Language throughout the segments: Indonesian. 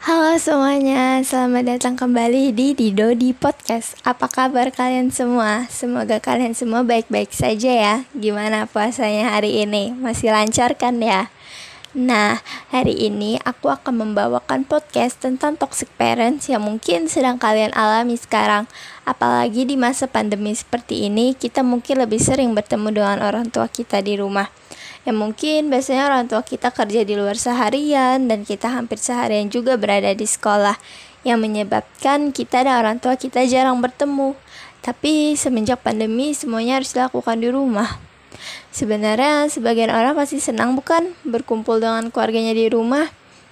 Halo semuanya, selamat datang kembali di Dido di Podcast Apa kabar kalian semua? Semoga kalian semua baik-baik saja ya Gimana puasanya hari ini? Masih lancar kan ya? Nah, hari ini aku akan membawakan podcast tentang toxic parents yang mungkin sedang kalian alami sekarang Apalagi di masa pandemi seperti ini, kita mungkin lebih sering bertemu dengan orang tua kita di rumah yang mungkin biasanya orang tua kita kerja di luar seharian dan kita hampir seharian juga berada di sekolah yang menyebabkan kita dan orang tua kita jarang bertemu. Tapi semenjak pandemi semuanya harus dilakukan di rumah. Sebenarnya sebagian orang pasti senang bukan berkumpul dengan keluarganya di rumah.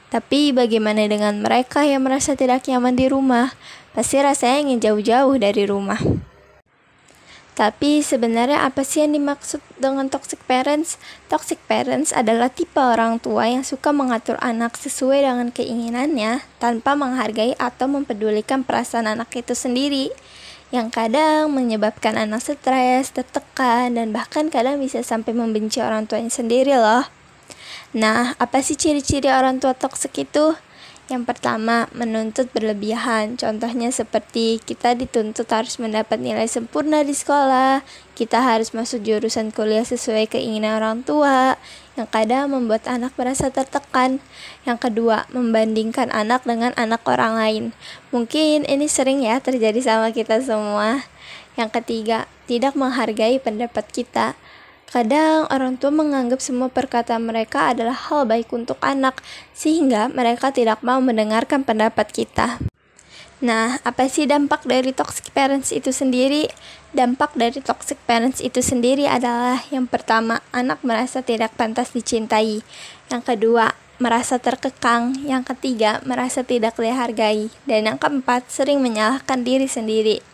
Tapi bagaimana dengan mereka yang merasa tidak nyaman di rumah? Pasti rasanya ingin jauh-jauh dari rumah. Tapi sebenarnya apa sih yang dimaksud dengan toxic parents? Toxic parents adalah tipe orang tua yang suka mengatur anak sesuai dengan keinginannya tanpa menghargai atau mempedulikan perasaan anak itu sendiri. Yang kadang menyebabkan anak stres, tertekan, dan bahkan kadang bisa sampai membenci orang tuanya sendiri loh. Nah, apa sih ciri-ciri orang tua toxic itu? Yang pertama, menuntut berlebihan. Contohnya seperti kita dituntut harus mendapat nilai sempurna di sekolah, kita harus masuk jurusan kuliah sesuai keinginan orang tua, yang kadang membuat anak merasa tertekan. Yang kedua, membandingkan anak dengan anak orang lain. Mungkin ini sering ya terjadi sama kita semua. Yang ketiga, tidak menghargai pendapat kita. Kadang orang tua menganggap semua perkataan mereka adalah hal baik untuk anak, sehingga mereka tidak mau mendengarkan pendapat kita. Nah, apa sih dampak dari toxic parents itu sendiri? Dampak dari toxic parents itu sendiri adalah yang pertama, anak merasa tidak pantas dicintai. Yang kedua, merasa terkekang. Yang ketiga, merasa tidak dihargai. Dan yang keempat, sering menyalahkan diri sendiri.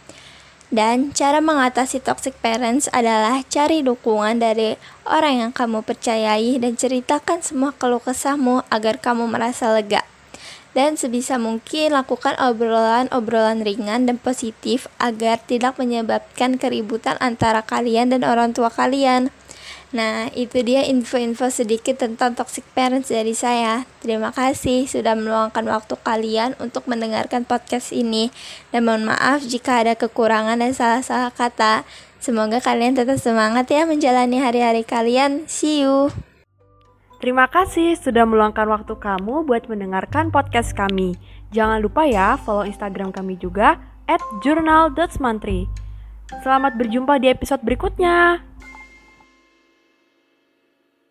Dan cara mengatasi toxic parents adalah cari dukungan dari orang yang kamu percayai dan ceritakan semua keluh kesahmu agar kamu merasa lega. Dan sebisa mungkin lakukan obrolan-obrolan ringan dan positif agar tidak menyebabkan keributan antara kalian dan orang tua kalian. Nah, itu dia info-info sedikit tentang toxic parents dari saya. Terima kasih sudah meluangkan waktu kalian untuk mendengarkan podcast ini. Dan mohon maaf jika ada kekurangan dan salah-salah kata. Semoga kalian tetap semangat ya menjalani hari-hari kalian. See you. Terima kasih sudah meluangkan waktu kamu buat mendengarkan podcast kami. Jangan lupa ya follow Instagram kami juga at journal.mantri. Selamat berjumpa di episode berikutnya.